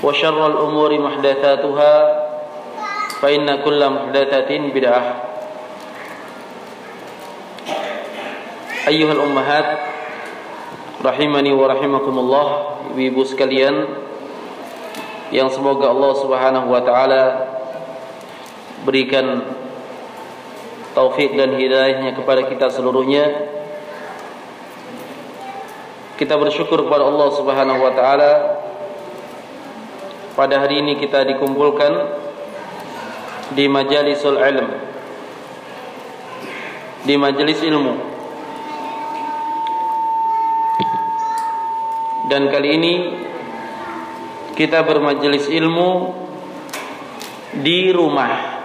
وشر الأمور محدثاتها فإن كل محدثة بدعة أيها الأمهات rahimani wa rahimakumullah ibu-ibu sekalian yang semoga Allah Subhanahu wa taala berikan taufik dan hidayahnya kepada kita seluruhnya kita bersyukur kepada Allah Subhanahu wa taala pada hari ini kita dikumpulkan di majalisul ilm. Di majelis ilmu. Dan kali ini kita bermajelis ilmu di rumah.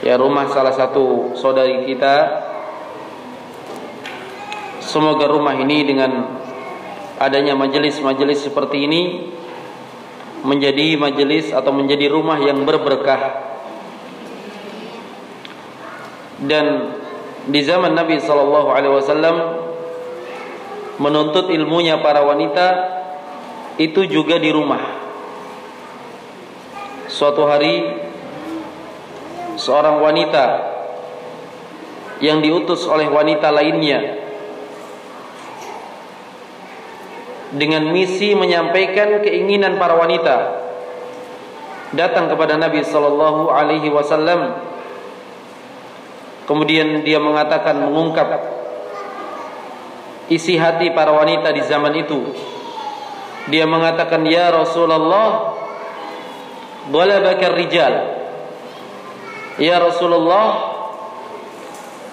Ya rumah salah satu saudari kita. Semoga rumah ini dengan adanya majelis-majelis seperti ini menjadi majelis atau menjadi rumah yang berberkah dan di zaman Nabi sallallahu alaihi wasallam menuntut ilmunya para wanita itu juga di rumah. Suatu hari seorang wanita yang diutus oleh wanita lainnya dengan misi menyampaikan keinginan para wanita datang kepada Nabi sallallahu alaihi wasallam kemudian dia mengatakan mengungkap isi hati para wanita di zaman itu. Dia mengatakan, "Ya Rasulullah, bakar rijal." Ya Rasulullah,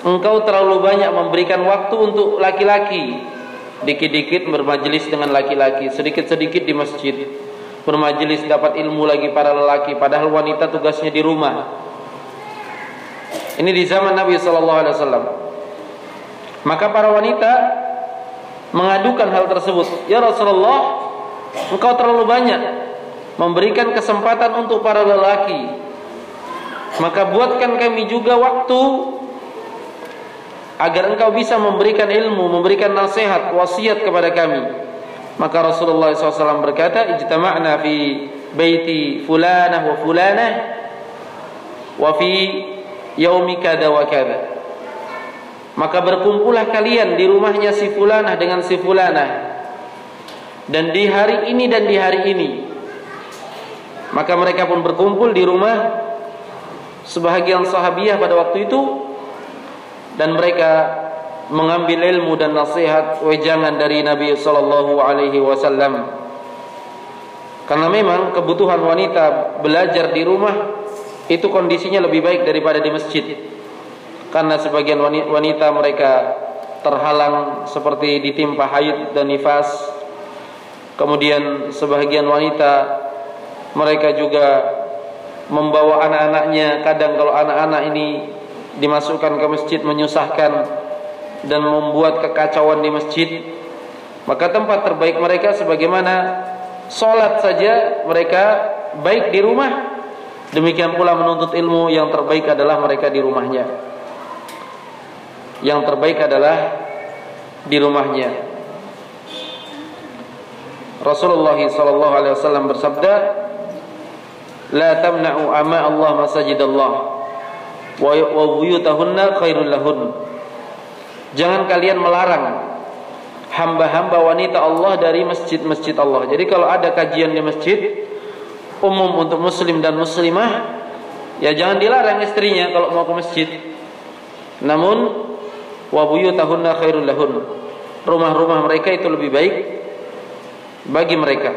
engkau terlalu banyak memberikan waktu untuk laki-laki. Dikit-dikit bermajelis dengan laki-laki, sedikit-sedikit di masjid. Bermajelis dapat ilmu lagi para lelaki, padahal wanita tugasnya di rumah. Ini di zaman Nabi wasallam. Maka para wanita mengadukan hal tersebut. Ya Rasulullah, engkau terlalu banyak memberikan kesempatan untuk para lelaki. Maka buatkan kami juga waktu agar engkau bisa memberikan ilmu, memberikan nasihat, wasiat kepada kami. Maka Rasulullah SAW berkata, Ijtama'na fi baiti fulanah wa fulanah wa fi yaumi kada wa kada. Maka berkumpullah kalian di rumahnya si fulanah dengan si fulanah. Dan di hari ini dan di hari ini. Maka mereka pun berkumpul di rumah sebahagian sahabiah pada waktu itu dan mereka mengambil ilmu dan nasihat wejangan dari Nabi sallallahu alaihi wasallam. Karena memang kebutuhan wanita belajar di rumah itu kondisinya lebih baik daripada di masjid. Karena sebagian wanita mereka terhalang seperti ditimpa haid dan nifas. Kemudian sebagian wanita mereka juga membawa anak-anaknya. Kadang kalau anak-anak ini dimasukkan ke masjid menyusahkan dan membuat kekacauan di masjid maka tempat terbaik mereka sebagaimana sholat saja mereka baik di rumah Demikian pula menuntut ilmu yang terbaik adalah mereka di rumahnya. Yang terbaik adalah di rumahnya. Rasulullah wasallam bersabda, "La tamna'u ama Allah masajid Allah wa khairul lahun." Jangan kalian melarang hamba-hamba wanita Allah dari masjid-masjid Allah. Jadi kalau ada kajian di masjid umum untuk muslim dan muslimah, ya jangan dilarang istrinya kalau mau ke masjid. Namun wa buyutahunna khairul lahun. Rumah-rumah mereka itu lebih baik bagi mereka.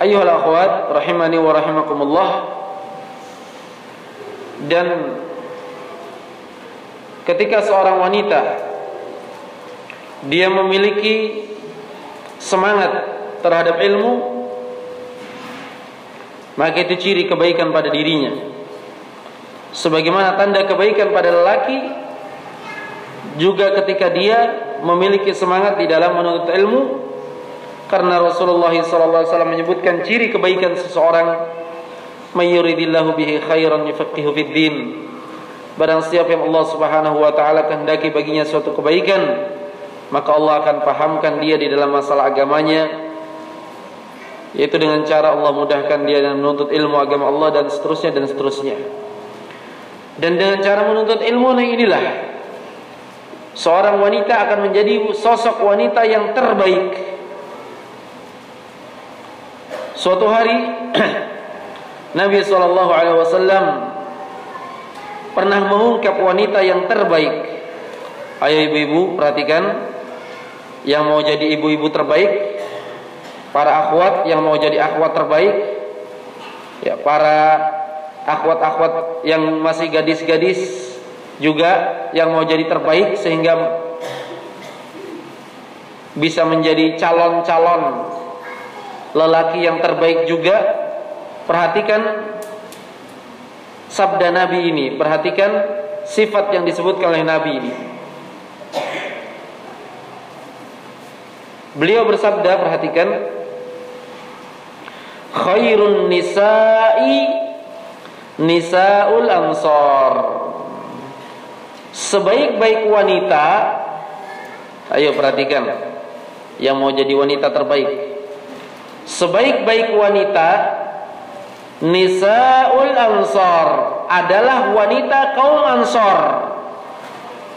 Ayuhal akhwat rahimani wa rahimakumullah dan ketika seorang wanita dia memiliki semangat terhadap ilmu maka itu ciri kebaikan pada dirinya. Sebagaimana tanda kebaikan pada lelaki juga ketika dia memiliki semangat di dalam menuntut ilmu karena Rasulullah SAW menyebutkan ciri kebaikan seseorang mayyuridillahu bihi khairan yufaqihu fid din. Barang siapa yang Allah Subhanahu wa taala kehendaki baginya suatu kebaikan maka Allah akan pahamkan dia di dalam masalah agamanya yaitu dengan cara Allah mudahkan dia dan menuntut ilmu agama Allah dan seterusnya dan seterusnya. Dan dengan cara menuntut ilmu inilah seorang wanita akan menjadi sosok wanita yang terbaik. Suatu hari Nabi SAW pernah mengungkap wanita yang terbaik ayo ibu-ibu perhatikan yang mau jadi ibu-ibu terbaik, para akhwat yang mau jadi akhwat terbaik, ya para akhwat-akhwat yang masih gadis-gadis juga yang mau jadi terbaik sehingga bisa menjadi calon-calon lelaki yang terbaik juga. Perhatikan sabda Nabi ini, perhatikan sifat yang disebutkan oleh Nabi ini. Beliau bersabda, perhatikan, khairun nisa'i nisaul ansor. Sebaik-baik wanita, ayo perhatikan, yang mau jadi wanita terbaik. Sebaik-baik wanita nisaul ansor adalah wanita kaum ansor.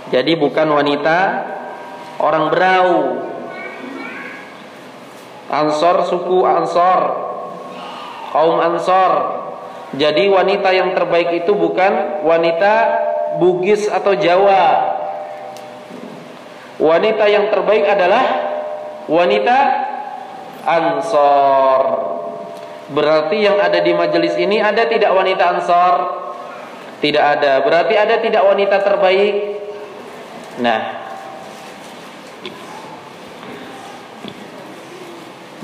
Jadi bukan wanita orang berau, Ansor suku Ansor Kaum Ansor Jadi wanita yang terbaik itu bukan wanita Bugis atau Jawa. Wanita yang terbaik adalah Wanita Ansor Berarti yang ada di majelis ini Ada tidak wanita Ansor? Tidak ada Berarti ada tidak wanita terbaik? Nah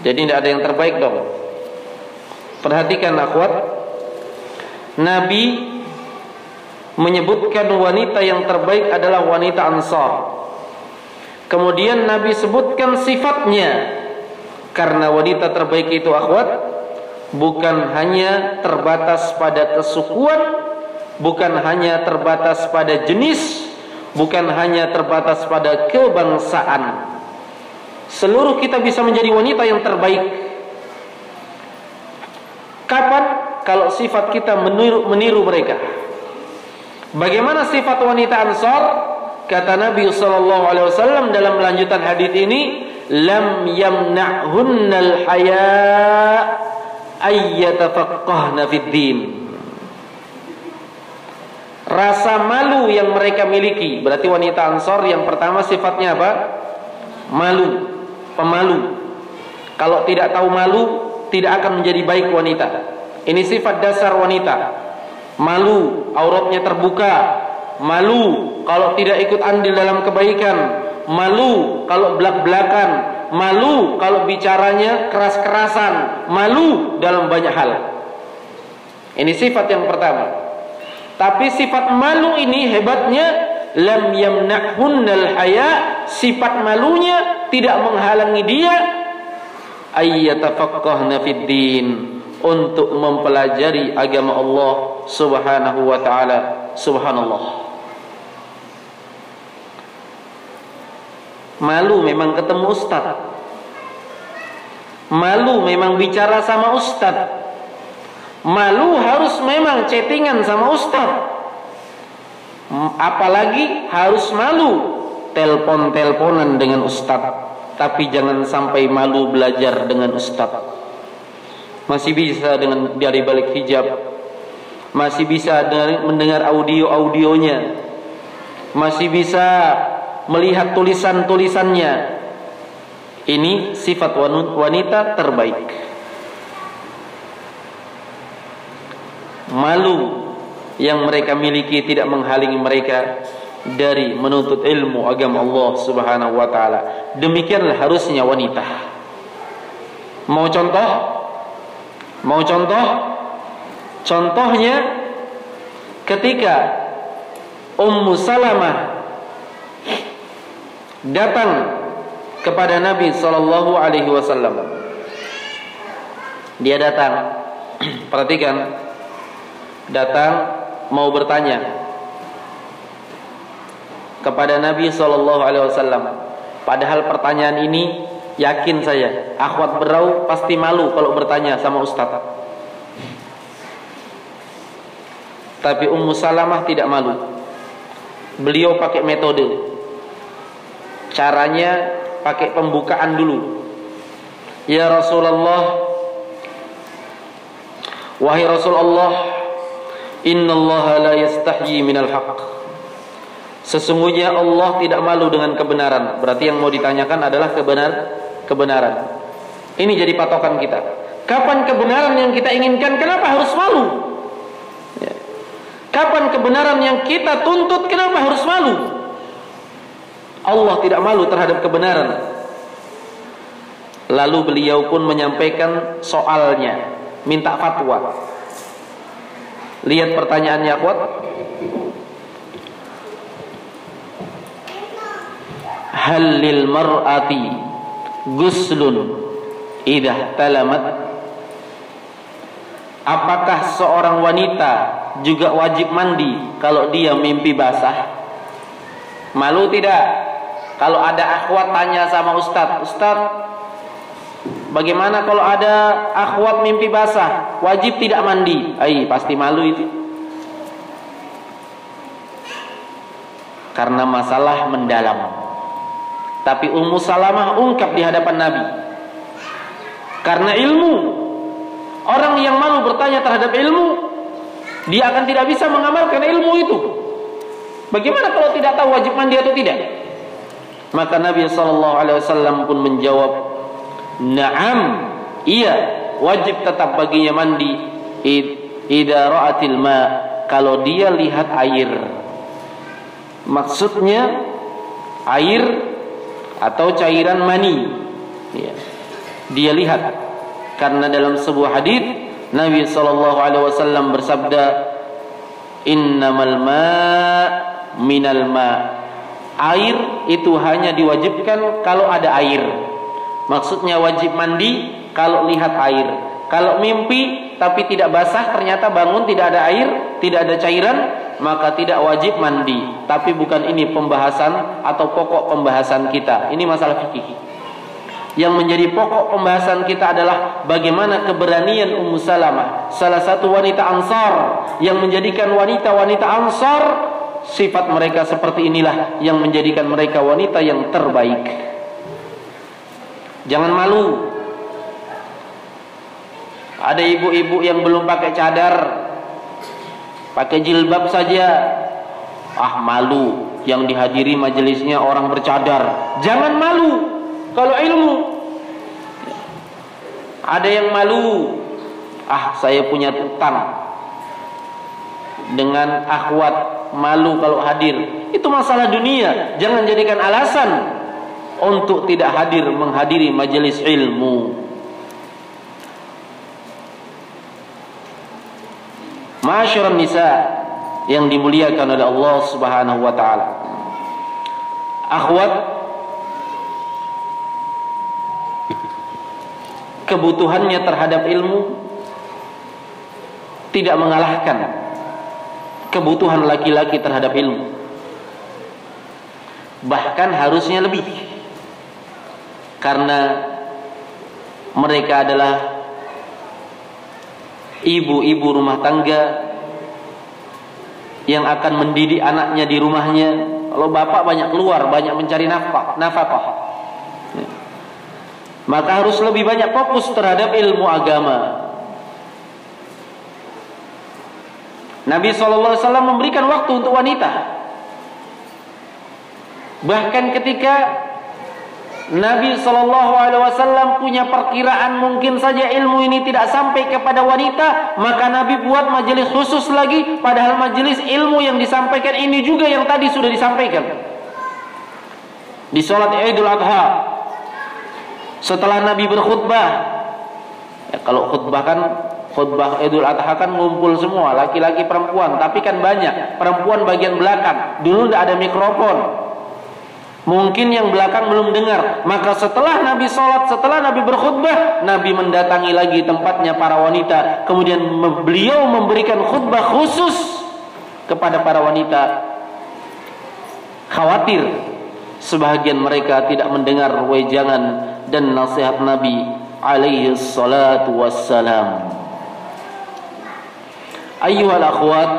Jadi tidak ada yang terbaik dong. Perhatikan akhwat. Nabi menyebutkan wanita yang terbaik adalah wanita Ansar. Kemudian Nabi sebutkan sifatnya. Karena wanita terbaik itu akhwat bukan hanya terbatas pada kesukuan, bukan hanya terbatas pada jenis, bukan hanya terbatas pada kebangsaan seluruh kita bisa menjadi wanita yang terbaik. Kapan? Kalau sifat kita meniru, meniru mereka. Bagaimana sifat wanita Ansar? Kata Nabi sallallahu alaihi wasallam dalam lanjutan hadis ini, lam yamna'hunnal haya ayyatafaqqahna fid. Rasa malu yang mereka miliki, berarti wanita Ansor yang pertama sifatnya apa? Malu pemalu. Kalau tidak tahu malu, tidak akan menjadi baik wanita. Ini sifat dasar wanita. Malu, auratnya terbuka. Malu kalau tidak ikut andil dalam kebaikan. Malu kalau belak-belakan. Malu kalau bicaranya keras-kerasan. Malu dalam banyak hal. Ini sifat yang pertama. Tapi sifat malu ini hebatnya lam yamna'hunnal haya sifat malunya tidak menghalangi dia ayyatafaqqahna fid din untuk mempelajari agama Allah Subhanahu wa taala. Subhanallah. Malu memang ketemu ustaz. Malu memang bicara sama ustaz. Malu harus memang chattingan sama ustaz. Apalagi harus malu telpon-telponan dengan ustaz. Tapi jangan sampai malu belajar dengan ustaz. Masih bisa dengan dari balik hijab. Masih bisa mendengar audio-audionya. Masih bisa melihat tulisan-tulisannya. Ini sifat wanita terbaik. Malu yang mereka miliki tidak menghalangi mereka dari menuntut ilmu agama Allah Subhanahu wa taala. Demikianlah harusnya wanita. Mau contoh? Mau contoh? Contohnya ketika Ummu Salamah datang kepada Nabi sallallahu alaihi wasallam. Dia datang. Perhatikan. Datang mau bertanya kepada Nabi sallallahu alaihi wasallam. Padahal pertanyaan ini yakin saya, akhwat berau pasti malu kalau bertanya sama ustaz. Tapi Ummu Salamah tidak malu. Beliau pakai metode Caranya pakai pembukaan dulu. Ya Rasulullah Wahai Rasulullah Innallaha la yastahyi minal haqq. Sesungguhnya Allah tidak malu dengan kebenaran. Berarti yang mau ditanyakan adalah kebenar kebenaran. Ini jadi patokan kita. Kapan kebenaran yang kita inginkan? Kenapa harus malu? Ya. Kapan kebenaran yang kita tuntut? Kenapa harus malu Allah tidak malu terhadap kebenaran. Lalu beliau pun menyampaikan soalnya, minta fatwa. Lihat pertanyaannya kuat. Halil mar'ati guslun idah talamat Apakah seorang wanita juga wajib mandi kalau dia mimpi basah? Malu tidak? Kalau ada akhwat tanya sama ustaz, ustaz, bagaimana kalau ada akhwat mimpi basah, wajib tidak mandi? Ai, pasti malu itu. Karena masalah mendalam. Tapi Ummu Salamah ungkap di hadapan Nabi. Karena ilmu. Orang yang malu bertanya terhadap ilmu, dia akan tidak bisa mengamalkan ilmu itu. Bagaimana kalau tidak tahu wajib mandi atau tidak? Maka Nabi sallallahu alaihi wasallam pun menjawab, "Na'am, iya, wajib tetap baginya mandi idza ra'atil ma kalau dia lihat air." Maksudnya air atau cairan mani. Ya. Dia lihat karena dalam sebuah hadis Nabi sallallahu alaihi wasallam bersabda, "Innamal ma' minal ma' air itu hanya diwajibkan kalau ada air. Maksudnya wajib mandi kalau lihat air. Kalau mimpi tapi tidak basah ternyata bangun tidak ada air, tidak ada cairan, maka tidak wajib mandi. Tapi bukan ini pembahasan atau pokok pembahasan kita. Ini masalah fikih. Yang menjadi pokok pembahasan kita adalah bagaimana keberanian Ummu Salamah, salah satu wanita Ansar yang menjadikan wanita-wanita Ansar sifat mereka seperti inilah yang menjadikan mereka wanita yang terbaik. Jangan malu. Ada ibu-ibu yang belum pakai cadar, pakai jilbab saja. Ah malu yang dihadiri majelisnya orang bercadar. Jangan malu kalau ilmu. Ada yang malu. Ah saya punya utang dengan akhwat malu kalau hadir. Itu masalah dunia. Jangan jadikan alasan untuk tidak hadir menghadiri majelis ilmu. Masyarakat nisa yang dimuliakan oleh Allah Subhanahu wa taala. Akhwat kebutuhannya terhadap ilmu tidak mengalahkan kebutuhan laki-laki terhadap ilmu. Bahkan harusnya lebih. Karena mereka adalah ibu-ibu rumah tangga yang akan mendidik anaknya di rumahnya. Kalau bapak banyak keluar, banyak mencari nafkah, nafkah. Maka harus lebih banyak fokus terhadap ilmu agama. Nabi SAW memberikan waktu untuk wanita. Bahkan ketika Nabi Shallallahu Alaihi Wasallam punya perkiraan mungkin saja ilmu ini tidak sampai kepada wanita, maka Nabi buat majelis khusus lagi. Padahal majelis ilmu yang disampaikan ini juga yang tadi sudah disampaikan di sholat Idul Adha. Setelah Nabi berkhutbah, ya, kalau khutbah kan khutbah Idul Adha kan ngumpul semua laki-laki perempuan, tapi kan banyak perempuan bagian belakang. Dulu tidak ada mikrofon, Mungkin yang belakang belum dengar. Maka setelah Nabi sholat, setelah Nabi berkhutbah, Nabi mendatangi lagi tempatnya para wanita. Kemudian beliau memberikan khutbah khusus kepada para wanita. Khawatir sebahagian mereka tidak mendengar wejangan dan nasihat Nabi alaihi salatu wassalam. Ayyuhal akhwat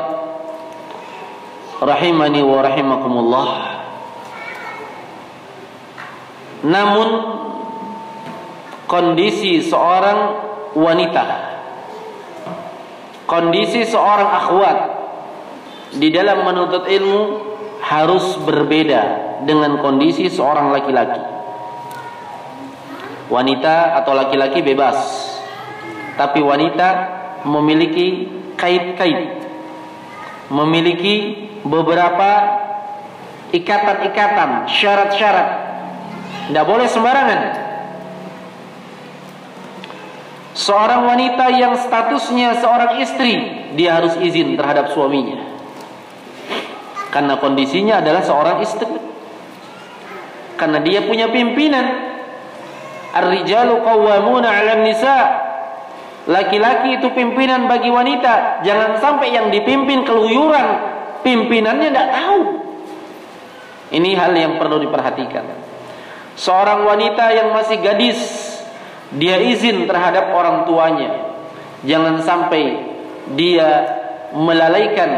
rahimani wa rahimakumullah. Namun kondisi seorang wanita kondisi seorang akhwat di dalam menuntut ilmu harus berbeda dengan kondisi seorang laki-laki. Wanita atau laki-laki bebas. Tapi wanita memiliki kait-kait. Memiliki beberapa ikatan-ikatan, syarat-syarat tidak boleh sembarangan. Seorang wanita yang statusnya seorang istri, dia harus izin terhadap suaminya. Karena kondisinya adalah seorang istri. Karena dia punya pimpinan. Ar-rijalu qawwamuna 'alan nisa. Laki-laki itu pimpinan bagi wanita. Jangan sampai yang dipimpin keluyuran, pimpinannya tidak tahu. Ini hal yang perlu diperhatikan. Seorang wanita yang masih gadis Dia izin terhadap orang tuanya Jangan sampai dia melalaikan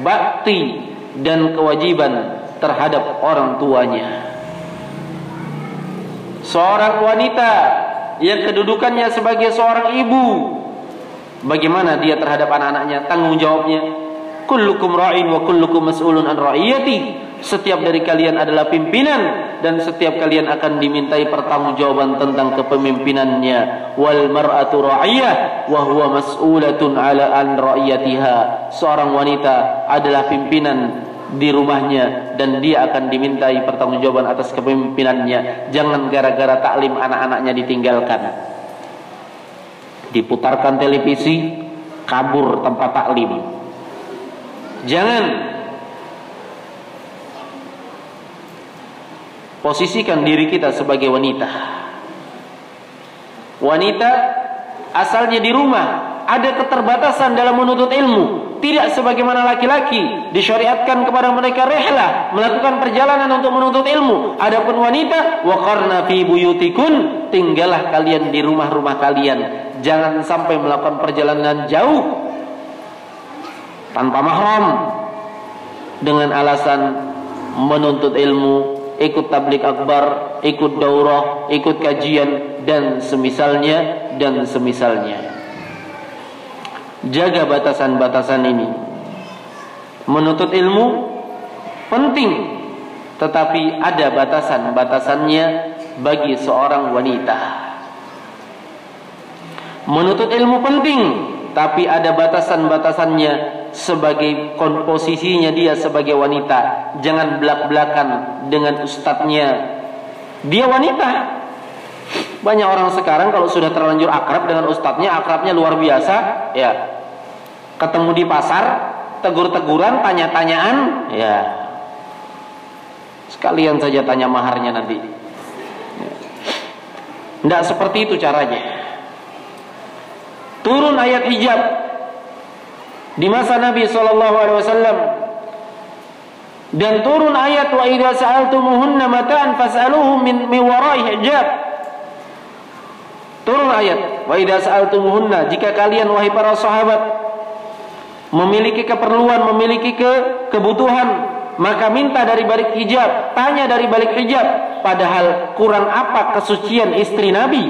bakti dan kewajiban terhadap orang tuanya Seorang wanita yang kedudukannya sebagai seorang ibu. Bagaimana dia terhadap anak-anaknya? Tanggung jawabnya Kullukum ra'in wa kullukum mas'ulun an ra'iyati. Setiap dari kalian adalah pimpinan dan setiap kalian akan dimintai pertanggungjawaban tentang kepemimpinannya. Wal mar'atu ra'iyah wa huwa mas'ulatun 'ala an ra'iyatiha. Seorang wanita adalah pimpinan di rumahnya dan dia akan dimintai pertanggungjawaban atas kepemimpinannya. Jangan gara-gara taklim anak-anaknya ditinggalkan. Diputarkan televisi kabur tempat taklim. Jangan. Posisikan diri kita sebagai wanita. Wanita asalnya di rumah, ada keterbatasan dalam menuntut ilmu. Tidak sebagaimana laki-laki disyariatkan kepada mereka rehlah melakukan perjalanan untuk menuntut ilmu. Adapun wanita, waqarna fi buyutikun, tinggallah kalian di rumah-rumah kalian. Jangan sampai melakukan perjalanan jauh tanpa mahram dengan alasan menuntut ilmu ikut tablik akbar, ikut daurah, ikut kajian dan semisalnya dan semisalnya. Jaga batasan-batasan ini. Menuntut ilmu penting, tetapi ada batasan-batasannya bagi seorang wanita. Menuntut ilmu penting, tapi ada batasan-batasannya sebagai komposisinya dia sebagai wanita jangan belak-belakan dengan ustadznya dia wanita banyak orang sekarang kalau sudah terlanjur akrab dengan ustadznya akrabnya luar biasa ya ketemu di pasar tegur-teguran tanya-tanyaan ya. Sekalian saja tanya maharnya nanti. Tidak seperti itu caranya. Turun ayat hijab. Di masa Nabi sallallahu alaihi wasallam. Dan turun ayat wa idza sa'altumuhunna mata'an fas'aluhum min min wara'i hijab. Turun ayat wa idza sa'altumuhunna jika kalian wahai para sahabat memiliki keperluan memiliki ke kebutuhan. Maka minta dari balik hijab tanya dari balik hijab. Padahal kurang apa kesucian istri Nabi?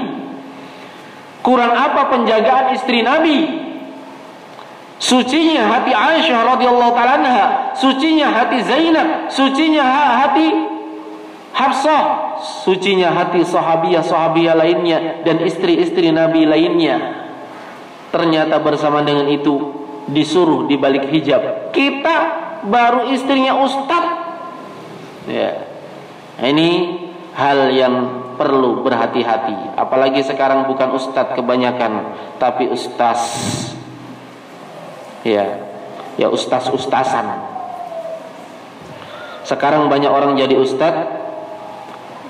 Kurang apa penjagaan istri Nabi? Sucinya hati Aisyah radhiyallahu taala anha, sucinya hati Zainab, sucinya hati Hafsah, sucinya hati sahabiah-sahabiah lainnya dan istri-istri Nabi lainnya. Ternyata bersama dengan itu disuruh di balik hijab. Kita baru istrinya ustaz. Ya. Ini hal yang perlu berhati-hati. Apalagi sekarang bukan ustaz kebanyakan, tapi ustaz ya ya ustaz ustasan sekarang banyak orang jadi ustaz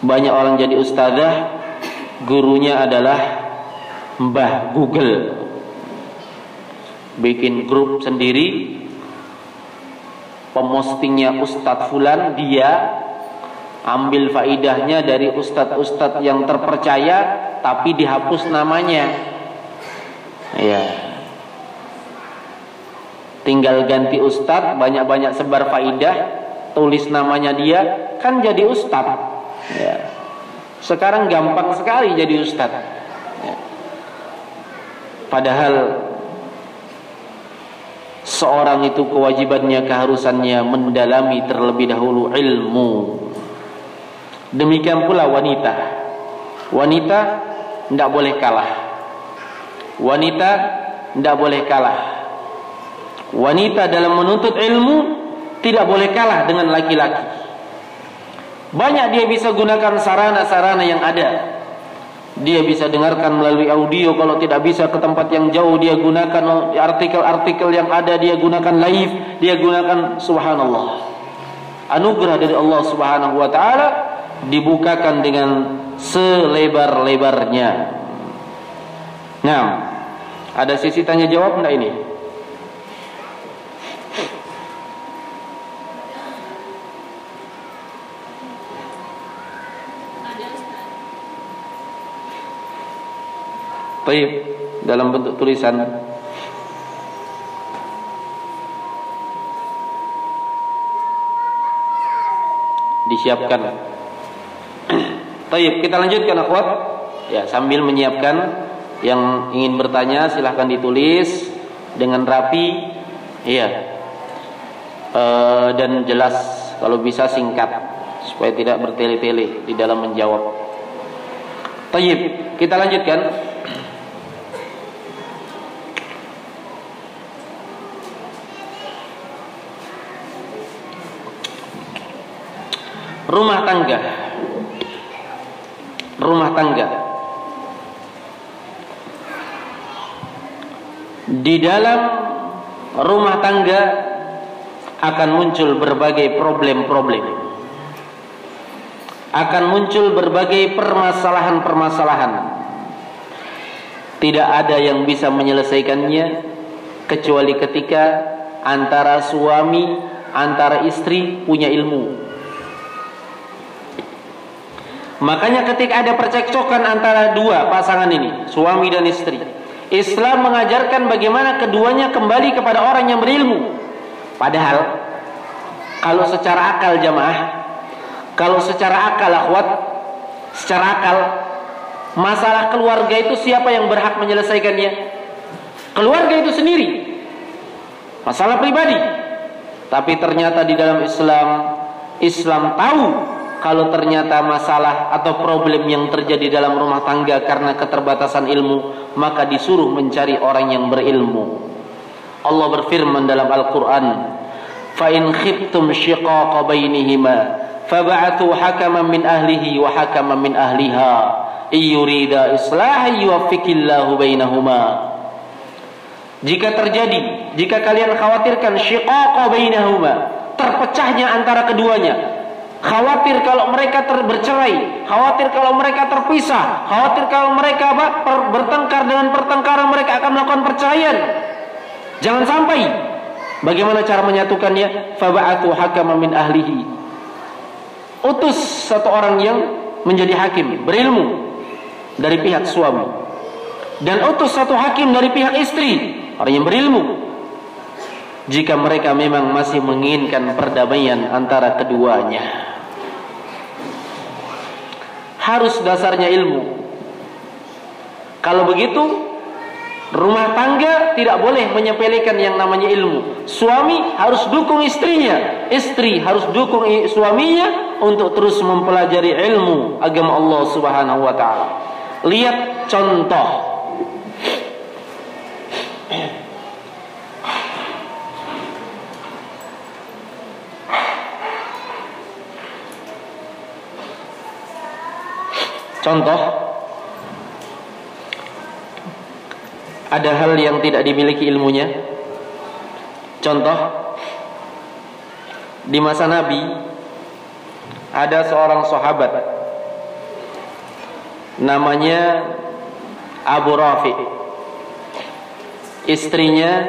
banyak orang jadi ustazah gurunya adalah mbah Google bikin grup sendiri. Pemostingnya Ustadz Fulan dia ambil faidahnya dari ustadz-ustadz yang terpercaya tapi dihapus namanya. Ya tinggal ganti ustad banyak-banyak sebar faidah tulis namanya dia kan jadi ustad ya. sekarang gampang sekali jadi ustad ya. padahal seorang itu kewajibannya keharusannya mendalami terlebih dahulu ilmu demikian pula wanita wanita tidak boleh kalah wanita tidak boleh kalah wanita dalam menuntut ilmu tidak boleh kalah dengan laki-laki. Banyak dia bisa gunakan sarana-sarana yang ada. Dia bisa dengarkan melalui audio kalau tidak bisa ke tempat yang jauh dia gunakan artikel-artikel yang ada dia gunakan live, dia gunakan subhanallah. Anugerah dari Allah Subhanahu wa taala dibukakan dengan selebar-lebarnya. Nah, ada sisi tanya jawab enggak ini? Taib dalam bentuk tulisan disiapkan. Taib kita lanjutkan akhwat. Ya, sambil menyiapkan yang ingin bertanya silahkan ditulis dengan rapi. Iya. E, dan jelas kalau bisa singkat supaya tidak bertele-tele di dalam menjawab. Taib, kita lanjutkan. Rumah tangga. Rumah tangga. Di dalam rumah tangga akan muncul berbagai problem-problem. Akan muncul berbagai permasalahan-permasalahan. Tidak ada yang bisa menyelesaikannya kecuali ketika antara suami antara istri punya ilmu Makanya ketika ada percekcokan antara dua pasangan ini, suami dan istri, Islam mengajarkan bagaimana keduanya kembali kepada orang yang berilmu. Padahal kalau secara akal jamaah, kalau secara akal akhwat, secara akal masalah keluarga itu siapa yang berhak menyelesaikannya? Keluarga itu sendiri. Masalah pribadi. Tapi ternyata di dalam Islam Islam tahu kalau ternyata masalah atau problem yang terjadi dalam rumah tangga karena keterbatasan ilmu, maka disuruh mencari orang yang berilmu. Allah berfirman dalam Al-Qur'an, "Fa in khiftum shiqaqa bainihima, fab'athu hakaman min ahlihi wa hakaman min ahliha, iyurida islahan yuwaffiqillahu bainahuma." Jika terjadi, jika kalian khawatirkan syiqaqa bainahuma, terpecahnya antara keduanya, Khawatir kalau mereka bercerai, khawatir kalau mereka terpisah, khawatir kalau mereka bertengkar dengan pertengkaran mereka akan melakukan perceraian. Jangan sampai Bagaimana cara menyatukannya? Faba'atu hakama min ahlihi. Utus satu orang yang menjadi hakim, berilmu dari pihak suami. Dan utus satu hakim dari pihak istri, orang yang berilmu. Jika mereka memang masih menginginkan perdamaian antara keduanya. Harus dasarnya ilmu. Kalau begitu, rumah tangga tidak boleh menyepelekan yang namanya ilmu. Suami harus dukung istrinya, istri harus dukung suaminya untuk terus mempelajari ilmu agama Allah Subhanahu wa taala. Lihat contoh Contoh ada hal yang tidak dimiliki ilmunya. Contoh di masa Nabi ada seorang sahabat namanya Abu Rafi. Istrinya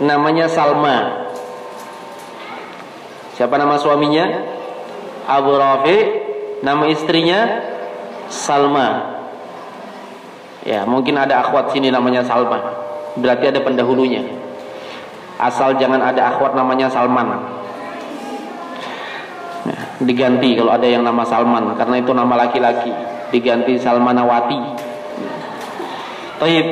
namanya Salma. Siapa nama suaminya? Abu Rafi. Nama istrinya Salma. Ya, mungkin ada akhwat sini namanya Salman. Berarti ada pendahulunya. Asal jangan ada akhwat namanya Salman. Ya, diganti kalau ada yang nama Salman karena itu nama laki-laki. Diganti Salmanawati. Taib.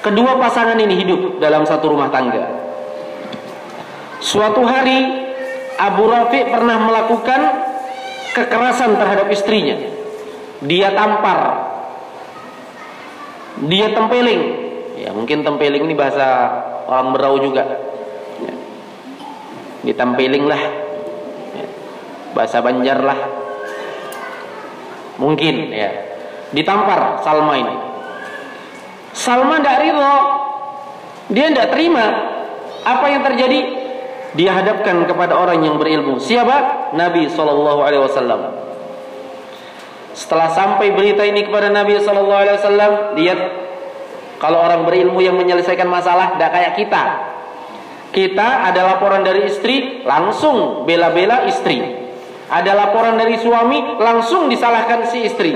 Kedua pasangan ini hidup dalam satu rumah tangga. Suatu hari Abu Rafi pernah melakukan kekerasan terhadap istrinya. Dia tampar. Dia tempeling. Ya, mungkin tempeling ini bahasa orang berau juga. Ya. Ditempeling lah. Ya. Bahasa Banjar lah. Mungkin ya. Ditampar Salma ini. Salma tidak ridho. Dia tidak terima. Apa yang terjadi? Dia hadapkan kepada orang yang berilmu. Siapa? Nabi sallallahu alaihi wasallam. Setelah sampai berita ini kepada Nabi sallallahu alaihi wasallam, lihat kalau orang berilmu yang menyelesaikan masalah tidak kayak kita. Kita ada laporan dari istri, langsung bela-bela istri. Ada laporan dari suami, langsung disalahkan si istri.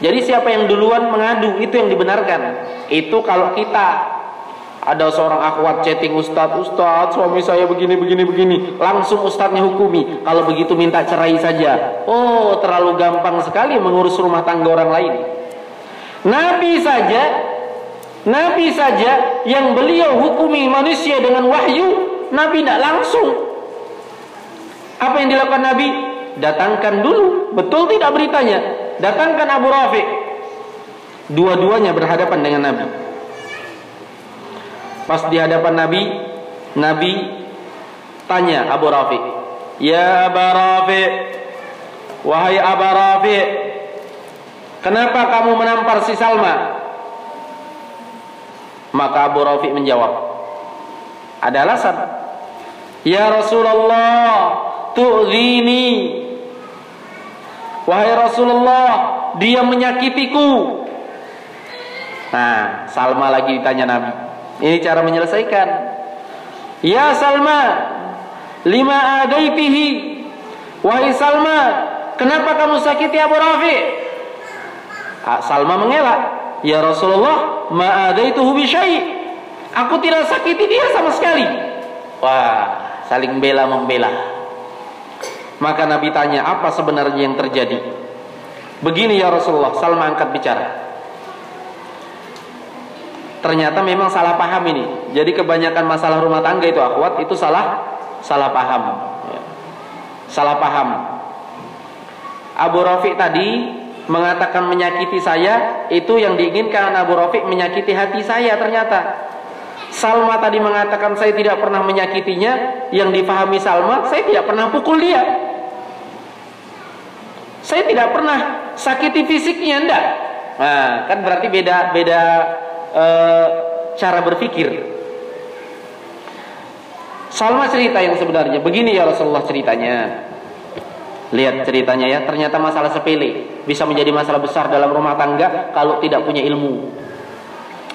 Jadi siapa yang duluan mengadu itu yang dibenarkan. Itu kalau kita ada seorang akhwat chatting ustadz, ustadz suami saya begini begini begini. Langsung ustadznya hukumi. Kalau begitu minta cerai saja. Oh terlalu gampang sekali mengurus rumah tangga orang lain. Nabi saja, Nabi saja yang beliau hukumi manusia dengan wahyu, Nabi tidak langsung. Apa yang dilakukan Nabi? Datangkan dulu, betul tidak beritanya? Datangkan Abu Rafiq. Dua-duanya berhadapan dengan Nabi. Pas di hadapan Nabi, Nabi tanya Abu Rafi, "Ya Abu Rafi, wahai Abu Rafi, kenapa kamu menampar si Salma?" Maka Abu Rafi menjawab, "Ada alasan." "Ya Rasulullah, tu'zini." Wahai Rasulullah, dia menyakitiku. Nah, Salma lagi ditanya Nabi. Ini cara menyelesaikan. Ya Salma, lima adaitihi. Wahai Salma, kenapa kamu sakiti Abu Rafi? Ah, Salma mengelak. Ya Rasulullah, ma adaituhu bi Aku tidak sakiti dia sama sekali. Wah, saling bela membela. Maka Nabi tanya, apa sebenarnya yang terjadi? Begini ya Rasulullah, Salma angkat bicara ternyata memang salah paham ini. Jadi kebanyakan masalah rumah tangga itu akhwat itu salah salah paham. Ya. Salah paham. Abu Rafiq tadi mengatakan menyakiti saya itu yang diinginkan Abu Rafiq menyakiti hati saya ternyata. Salma tadi mengatakan saya tidak pernah menyakitinya, yang dipahami Salma saya tidak pernah pukul dia. Saya tidak pernah sakiti fisiknya enggak. Nah, kan berarti beda beda e, cara berpikir. Salma cerita yang sebenarnya begini ya Rasulullah ceritanya. Lihat ceritanya ya, ternyata masalah sepele bisa menjadi masalah besar dalam rumah tangga kalau tidak punya ilmu.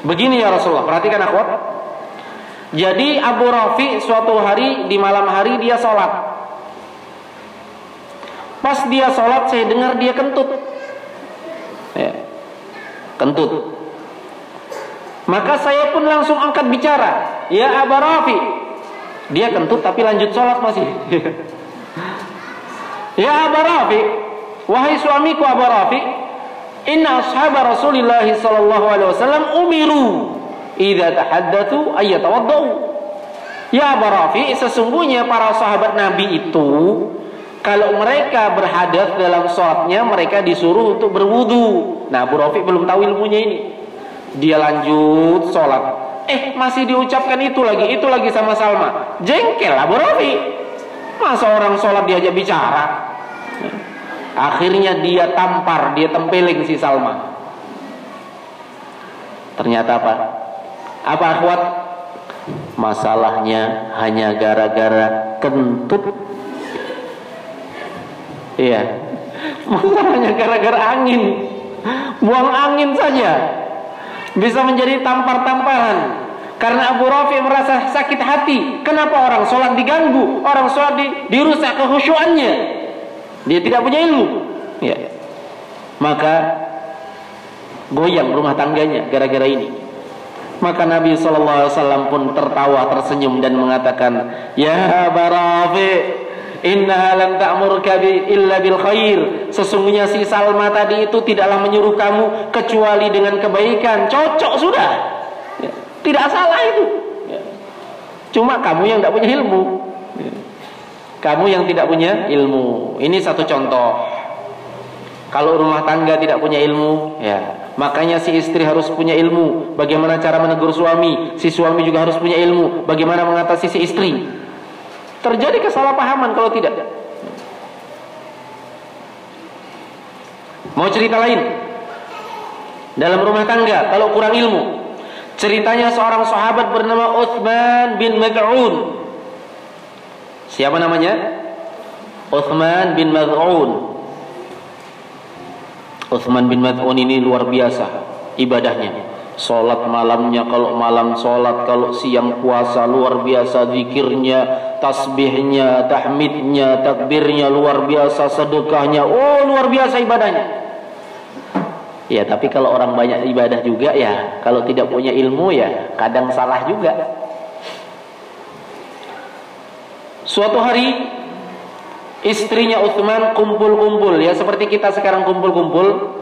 Begini ya Rasulullah, perhatikan akhwat. Jadi Abu Rafi suatu hari di malam hari dia sholat. Pas dia sholat saya dengar dia kentut. Ya. Kentut. Maka saya pun langsung angkat bicara. Ya Abu Rafi. Dia kentut tapi lanjut sholat masih. ya Abu Rafi. Wahai suamiku Abu Rafi. Inna ashab Rasulullah sallallahu alaihi wasallam umiru idza tahaddatsu ayatawaddau. Ya Abu Rafi, sesungguhnya para sahabat Nabi itu kalau mereka berhadat dalam sholatnya mereka disuruh untuk berwudu. Nah Abu Rafi belum tahu ilmunya ini. Dia lanjut sholat. Eh masih diucapkan itu lagi, itu lagi sama Salma. Jengkel Abu Rafi. Masa orang sholat diajak bicara? Akhirnya dia tampar, dia tempeling si Salma. Ternyata apa? Apa akhwat? Masalahnya hanya gara-gara kentut. Iya. Masalahnya gara-gara angin. Buang angin saja. Bisa menjadi tampar-tamparan. Karena Abu Rafi merasa sakit hati. Kenapa orang sholat diganggu? Orang sholat di, dirusak kehusuannya. Dia tidak punya ilmu. Ya. Maka goyang rumah tangganya gara-gara ini. Maka Nabi SAW pun tertawa tersenyum dan mengatakan, Ya Barafi, Inna lam ta'murka illa bil khair. Sesungguhnya si Salma tadi itu tidaklah menyuruh kamu kecuali dengan kebaikan. Cocok sudah. Ya. Tidak salah itu. Ya. Cuma kamu yang tidak punya ilmu. Ya. Kamu yang tidak punya ilmu. Ini satu contoh. Kalau rumah tangga tidak punya ilmu, ya makanya si istri harus punya ilmu. Bagaimana cara menegur suami? Si suami juga harus punya ilmu. Bagaimana mengatasi si istri? Terjadi kesalahpahaman kalau tidak. Mau cerita lain? Dalam rumah tangga, kalau kurang ilmu, ceritanya seorang sahabat bernama Uthman bin Mad'un Siapa namanya? Uthman bin Mad'un. Uthman bin Mad'un ini luar biasa ibadahnya. Salat malamnya kalau malam salat, kalau siang puasa luar biasa zikirnya, tasbihnya, tahmidnya, takbirnya luar biasa, sedekahnya, oh luar biasa ibadahnya. Ya, tapi kalau orang banyak ibadah juga ya, kalau tidak punya ilmu ya kadang salah juga. Suatu hari istrinya Utsman kumpul-kumpul ya seperti kita sekarang kumpul-kumpul.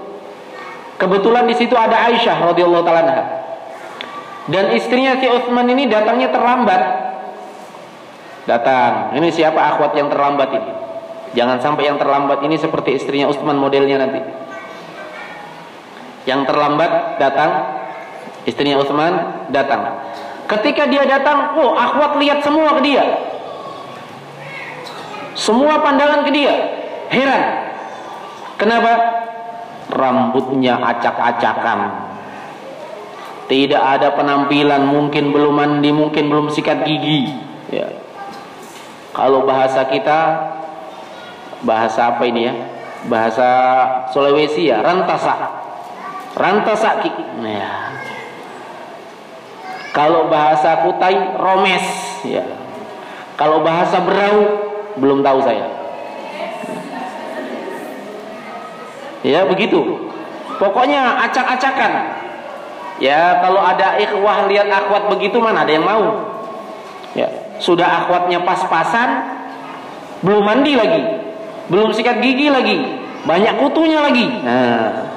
Kebetulan di situ ada Aisyah radhiyallahu taala Dan istrinya si Utsman ini datangnya terlambat. Datang. Ini siapa akhwat yang terlambat ini? Jangan sampai yang terlambat ini seperti istrinya Utsman modelnya nanti. Yang terlambat datang istrinya Utsman datang. Ketika dia datang, oh akhwat lihat semua ke dia. Semua pandangan ke dia. Heran. Kenapa? Rambutnya acak-acakan. Tidak ada penampilan, mungkin belum mandi, mungkin belum sikat gigi. Ya. Kalau bahasa kita, bahasa apa ini ya? Bahasa Sulawesi ya, rantasa. Rantasa ya. Kalau bahasa Kutai, romes ya. Kalau bahasa Berau, belum tahu saya. Ya begitu. Pokoknya acak-acakan. Ya kalau ada ikhwah lihat akhwat begitu mana ada yang mau. Ya sudah akhwatnya pas-pasan, belum mandi lagi, belum sikat gigi lagi, banyak kutunya lagi. Nah.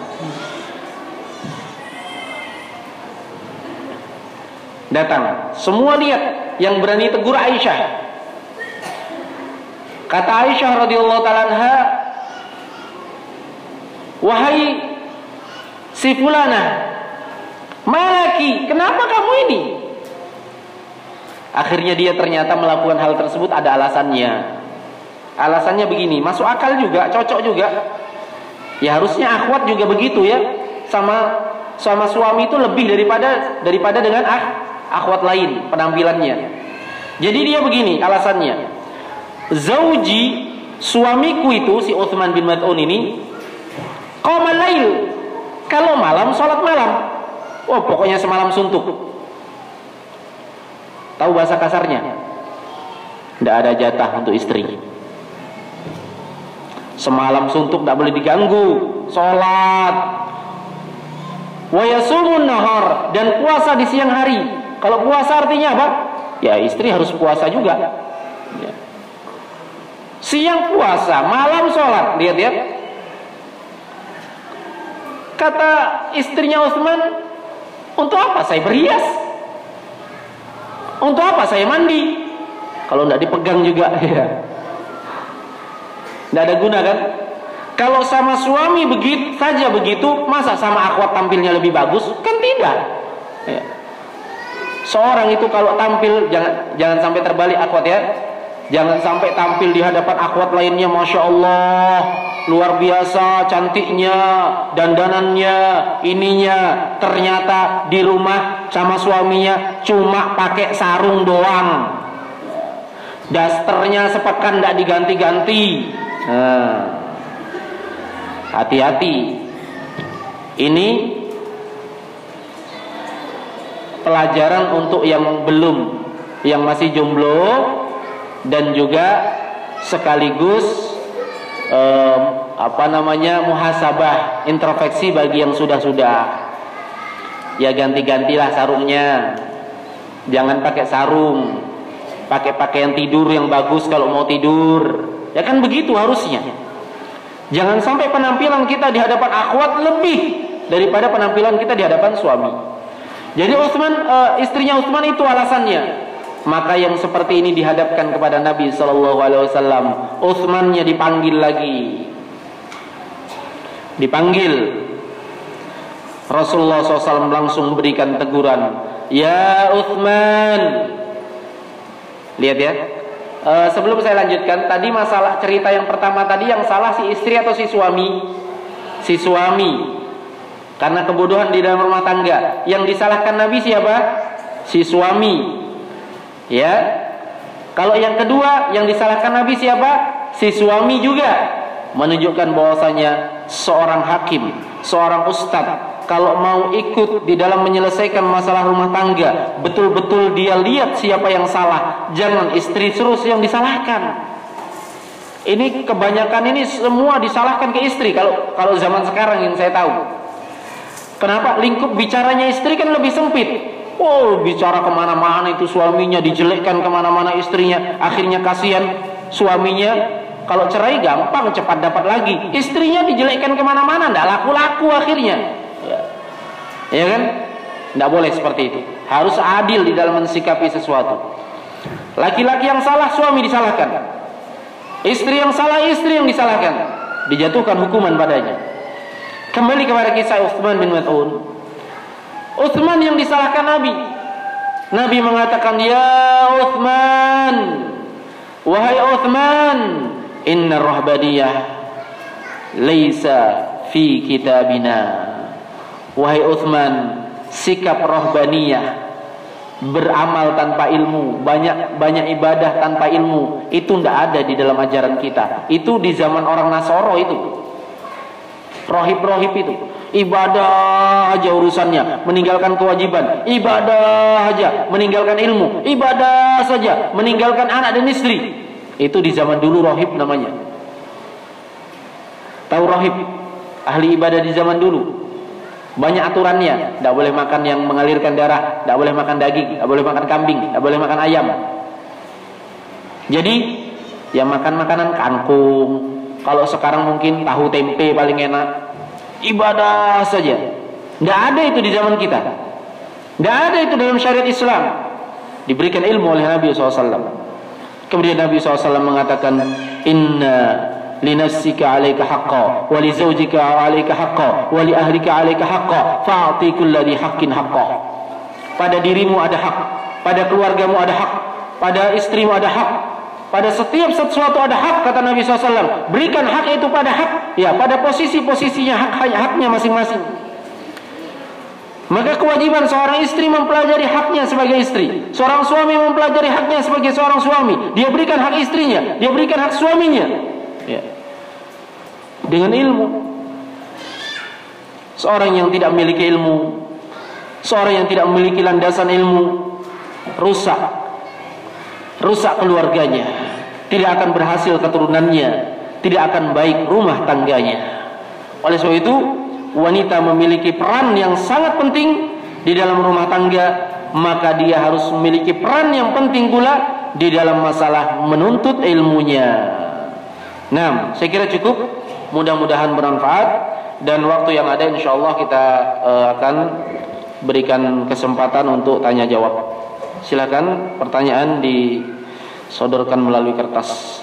Datang, semua lihat yang berani tegur Aisyah Kata Aisyah radhiyallahu taala "Wahai si fulana, malaki, kenapa kamu ini?" Akhirnya dia ternyata melakukan hal tersebut ada alasannya. Alasannya begini, masuk akal juga, cocok juga. Ya harusnya akhwat juga begitu ya. Sama sama suami itu lebih daripada daripada dengan ah, akhwat lain penampilannya. Jadi dia begini alasannya zauji suamiku itu si Uthman bin Mad'un ini qamal lail kalau malam sholat malam Oh, pokoknya semalam suntuk. Tahu bahasa kasarnya? Tidak ada jatah untuk istri. Semalam suntuk tidak boleh diganggu. Sholat. Wayasumun nahar dan puasa di siang hari. Kalau puasa artinya apa? Ya istri harus puasa juga. Siang puasa, malam sholat. Lihat ya. Kata istrinya Utsman, untuk apa saya berhias? Untuk apa saya mandi? Kalau tidak dipegang juga, ya. Tidak ada guna kan? Kalau sama suami begitu saja begitu, masa sama akhwat tampilnya lebih bagus? Kan tidak. Ya. Seorang itu kalau tampil jangan jangan sampai terbalik akhwat ya. Jangan sampai tampil di hadapan akhwat lainnya Masya Allah Luar biasa cantiknya Dandanannya Ininya Ternyata di rumah sama suaminya Cuma pakai sarung doang. Dasternya sepekan tidak diganti-ganti. Nah, Hati-hati. Ini Pelajaran untuk yang belum Yang masih jomblo dan juga sekaligus um, apa namanya muhasabah introspeksi bagi yang sudah-sudah. Ya ganti-gantilah sarungnya. Jangan pakai sarung. Pakai pakaian tidur yang bagus kalau mau tidur. Ya kan begitu harusnya. Jangan sampai penampilan kita di hadapan akhwat lebih daripada penampilan kita di hadapan suami. Jadi Utsman uh, istrinya Utsman itu alasannya maka yang seperti ini dihadapkan kepada Nabi Shallallahu Alaihi Wasallam. Utsmannya dipanggil lagi, dipanggil. Rasulullah SAW langsung memberikan teguran, Ya Utsman. Lihat ya. Uh, sebelum saya lanjutkan, tadi masalah cerita yang pertama tadi yang salah si istri atau si suami? Si suami. Karena kebodohan di dalam rumah tangga. Yang disalahkan Nabi siapa? Si suami. Ya. Kalau yang kedua yang disalahkan Nabi siapa? Si suami juga menunjukkan bahwasanya seorang hakim, seorang ustadz kalau mau ikut di dalam menyelesaikan masalah rumah tangga, betul-betul dia lihat siapa yang salah, jangan istri terus yang disalahkan. Ini kebanyakan ini semua disalahkan ke istri kalau kalau zaman sekarang yang saya tahu. Kenapa lingkup bicaranya istri kan lebih sempit? Oh bicara ke mana-mana itu suaminya dijelekkan ke mana-mana istrinya. Akhirnya kasihan suaminya. Kalau cerai gampang cepat dapat lagi. Istrinya dijelekkan ke mana-mana Tidak laku-laku akhirnya. Ya. kan? Tidak boleh seperti itu. Harus adil di dalam mensikapi sesuatu. Laki-laki yang salah suami disalahkan. Istri yang salah istri yang disalahkan. Dijatuhkan hukuman padanya. Kembali kepada kisah Uthman bin Mas'ud Uthman yang disalahkan Nabi. Nabi mengatakan, "Ya Uthman, wahai Uthman, inna rahbadiyah laisa fi kitabina." Wahai Uthman, sikap rohbaniyah beramal tanpa ilmu, banyak banyak ibadah tanpa ilmu, itu tidak ada di dalam ajaran kita. Itu di zaman orang Nasoro itu. Rohib-rohib itu ibadah aja urusannya, meninggalkan kewajiban, ibadah aja, meninggalkan ilmu, ibadah saja, meninggalkan anak dan istri. Itu di zaman dulu rohib namanya. Tahu rohib? Ahli ibadah di zaman dulu. Banyak aturannya, tidak boleh makan yang mengalirkan darah, tidak boleh makan daging, tidak boleh makan kambing, tidak boleh makan ayam. Jadi, yang makan makanan kangkung. Kalau sekarang mungkin tahu tempe paling enak, ibadah saja. Tidak ada itu di zaman kita. Tidak ada itu dalam syariat Islam. Diberikan ilmu oleh Nabi SAW. Kemudian Nabi SAW mengatakan, Inna linafsika alaika haqqa, wa li zawjika alaika haqqa, wa li ahlika alaika haqqa, fa'ati kulladhi haqqin haqqa. Pada dirimu ada hak, pada keluargamu ada hak, pada istrimu ada hak, pada setiap sesuatu ada hak kata Nabi SAW. Berikan hak itu pada hak. Ya, pada posisi-posisinya hak haknya masing-masing. Maka kewajiban seorang istri mempelajari haknya sebagai istri. Seorang suami mempelajari haknya sebagai seorang suami. Dia berikan hak istrinya. Dia berikan hak suaminya. Ya. Dengan ilmu. Seorang yang tidak memiliki ilmu. Seorang yang tidak memiliki landasan ilmu rusak. Rusak keluarganya. Tidak akan berhasil keturunannya. Tidak akan baik rumah tangganya. Oleh sebab itu, wanita memiliki peran yang sangat penting di dalam rumah tangga, maka dia harus memiliki peran yang penting pula di dalam masalah menuntut ilmunya. Nah, saya kira cukup. Mudah-mudahan bermanfaat dan waktu yang ada insya Allah kita uh, akan berikan kesempatan untuk tanya jawab. Silakan pertanyaan disodorkan melalui kertas.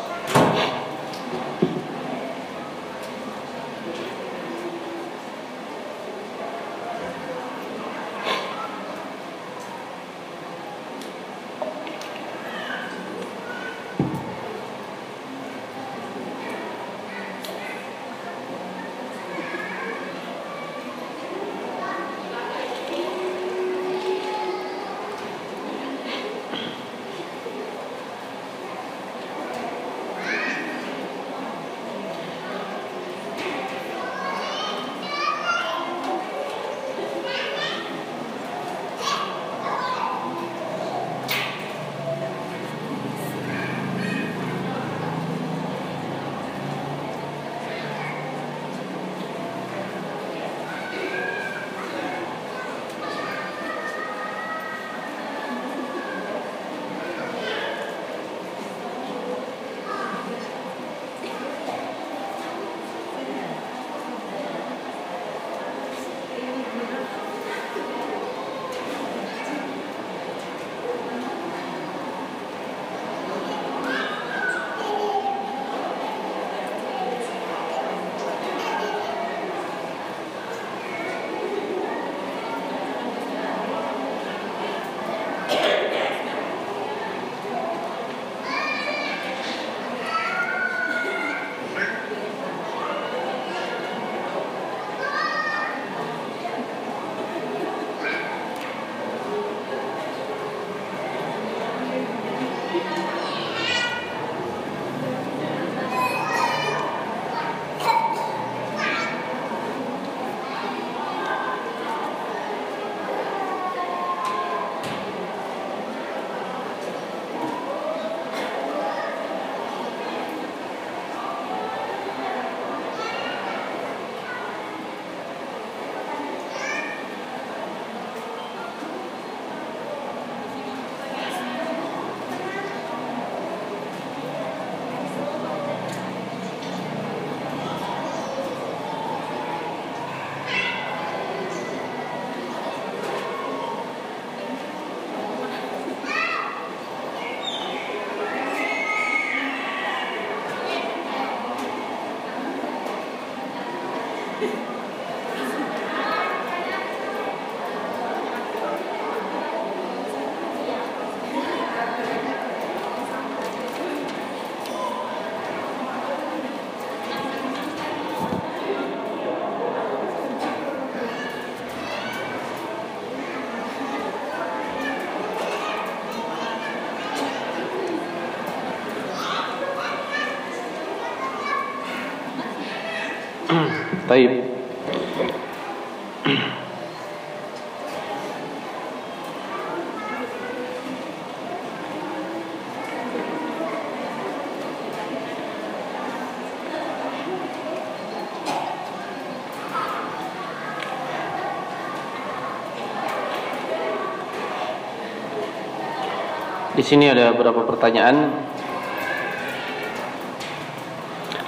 Sini ada beberapa pertanyaan.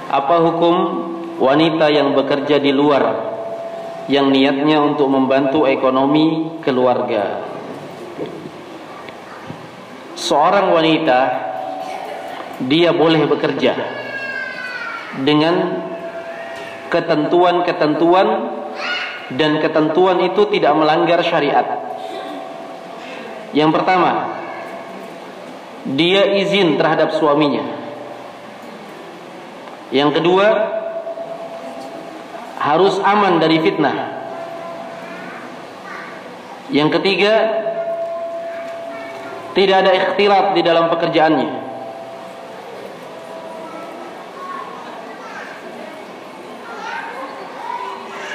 Apa hukum wanita yang bekerja di luar yang niatnya untuk membantu ekonomi keluarga. Seorang wanita dia boleh bekerja dengan ketentuan-ketentuan dan ketentuan itu tidak melanggar syariat. Yang pertama, dia izin terhadap suaminya. Yang kedua, harus aman dari fitnah. Yang ketiga, tidak ada ikhtilat di dalam pekerjaannya.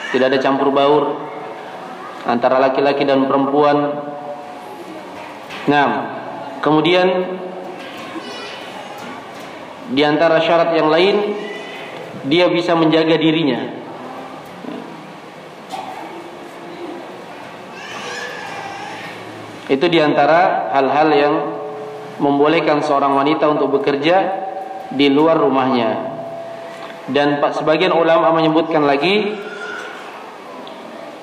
Tidak ada campur baur antara laki-laki dan perempuan. Nah, kemudian di antara syarat yang lain dia bisa menjaga dirinya. Itu di antara hal-hal yang membolehkan seorang wanita untuk bekerja di luar rumahnya. Dan sebagian ulama menyebutkan lagi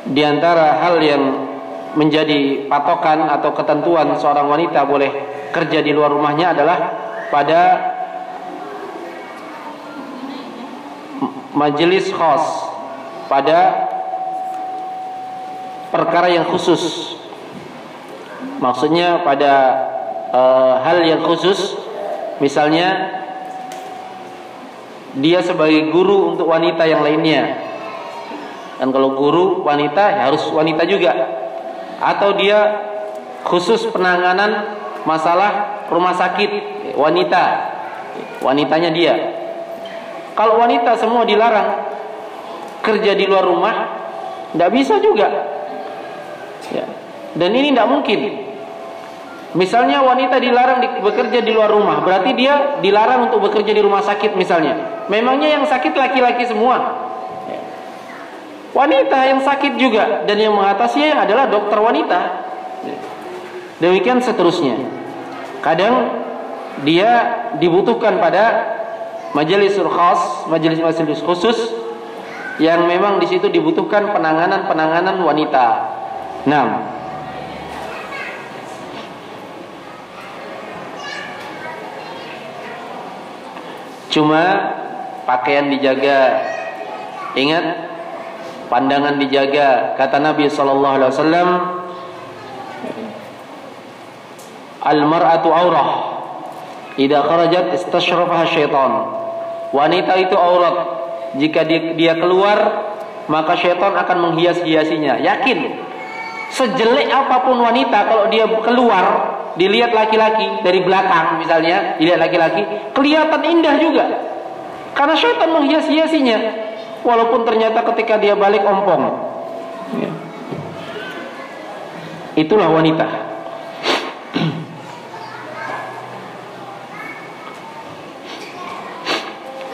di antara hal yang menjadi patokan atau ketentuan seorang wanita boleh kerja di luar rumahnya adalah pada majelis khos pada perkara yang khusus maksudnya pada e, hal yang khusus misalnya dia sebagai guru untuk wanita yang lainnya dan kalau guru wanita ya harus wanita juga. Atau dia khusus penanganan masalah rumah sakit wanita. Wanitanya dia. Kalau wanita semua dilarang kerja di luar rumah, tidak bisa juga. Ya. Dan ini tidak mungkin. Misalnya wanita dilarang di, bekerja di luar rumah, berarti dia dilarang untuk bekerja di rumah sakit misalnya. Memangnya yang sakit laki-laki semua? wanita yang sakit juga dan yang mengatasinya adalah dokter wanita. Demikian seterusnya. Kadang dia dibutuhkan pada majelis khas, majelis-majelis khusus yang memang di situ dibutuhkan penanganan-penanganan wanita. Nah, cuma pakaian dijaga. Ingat pandangan dijaga kata Nabi sallallahu alaihi wasallam al mar'atu aurah idza kharajat istashrafaha syaitan wanita itu aurat jika dia, keluar maka syaitan akan menghias-hiasinya yakin sejelek apa pun wanita kalau dia keluar dilihat laki-laki dari belakang misalnya dilihat laki-laki kelihatan indah juga karena syaitan menghias-hiasinya walaupun ternyata ketika dia balik ompong. Ya. Itulah wanita.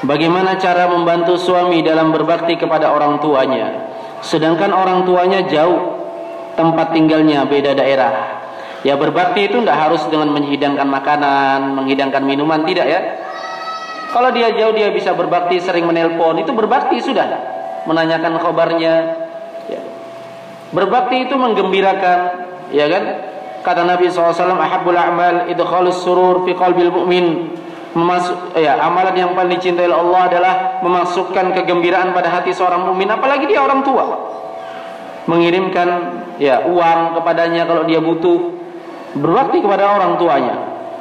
Bagaimana cara membantu suami dalam berbakti kepada orang tuanya Sedangkan orang tuanya jauh Tempat tinggalnya beda daerah Ya berbakti itu tidak harus dengan menghidangkan makanan Menghidangkan minuman Tidak ya kalau dia jauh dia bisa berbakti sering menelpon itu berbakti sudah menanyakan kabarnya. Ya. Berbakti itu menggembirakan, ya kan? Kata Nabi SAW, Ahabul a'mal idkhalus surur fi qalbil mu'min. Memasuk, ya, amalan yang paling dicintai oleh Allah adalah memasukkan kegembiraan pada hati seorang mukmin, apalagi dia orang tua. Mengirimkan ya uang kepadanya kalau dia butuh, berbakti kepada orang tuanya.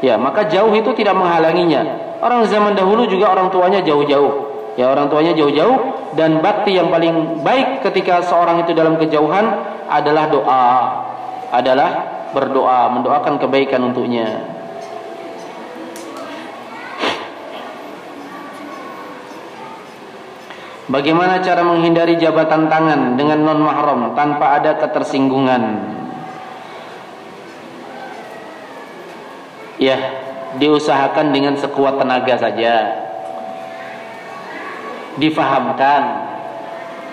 Ya, maka jauh itu tidak menghalanginya. Orang zaman dahulu juga orang tuanya jauh-jauh. Ya orang tuanya jauh-jauh dan bakti yang paling baik ketika seorang itu dalam kejauhan adalah doa. Adalah berdoa, mendoakan kebaikan untuknya. Bagaimana cara menghindari jabatan tangan dengan non mahram tanpa ada ketersinggungan? Ya, diusahakan dengan sekuat tenaga saja. Difahamkan.